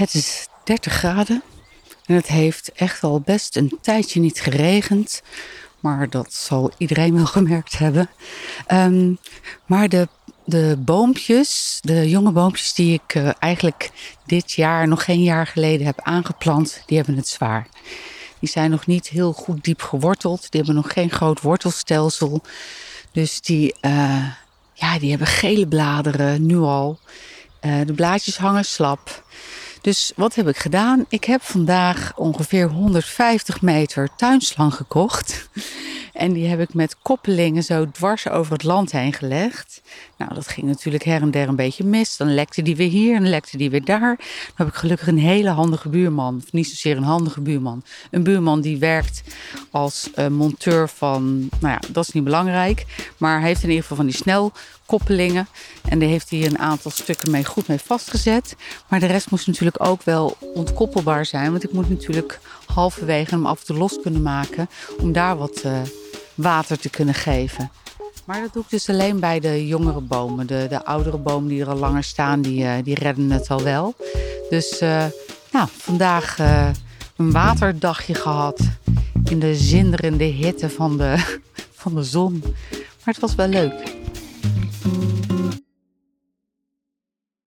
Het is 30 graden en het heeft echt al best een tijdje niet geregend. Maar dat zal iedereen wel gemerkt hebben. Ehm, maar de, de boompjes, de jonge boompjes die ik uh, eigenlijk dit jaar, nog geen jaar geleden heb aangeplant, die hebben het zwaar. Die zijn nog niet heel goed diep geworteld. Die hebben nog geen groot wortelstelsel. Dus die, uh, ja, die hebben gele bladeren nu al. Uh, de blaadjes hangen slap. Dus wat heb ik gedaan? Ik heb vandaag ongeveer 150 meter tuinslang gekocht. En die heb ik met koppelingen zo dwars over het land heen gelegd. Nou, dat ging natuurlijk her en der een beetje mis. Dan lekte die weer hier en lekte die weer daar. Dan heb ik gelukkig een hele handige buurman. Of niet zozeer een handige buurman. Een buurman die werkt als uh, monteur van... Nou ja, dat is niet belangrijk. Maar hij heeft in ieder geval van die snelkoppelingen. En daar heeft hij een aantal stukken mee goed mee vastgezet. Maar de rest moest natuurlijk ook wel ontkoppelbaar zijn. Want ik moet natuurlijk halverwege hem af en toe los kunnen maken. Om daar wat uh, water te kunnen geven. Maar dat doe ik dus alleen bij de jongere bomen. De, de oudere bomen die er al langer staan, die, uh, die redden het al wel. Dus uh, nou, vandaag een waterdagje gehad. In de zinderende hitte van de, van de zon. Maar het was wel leuk.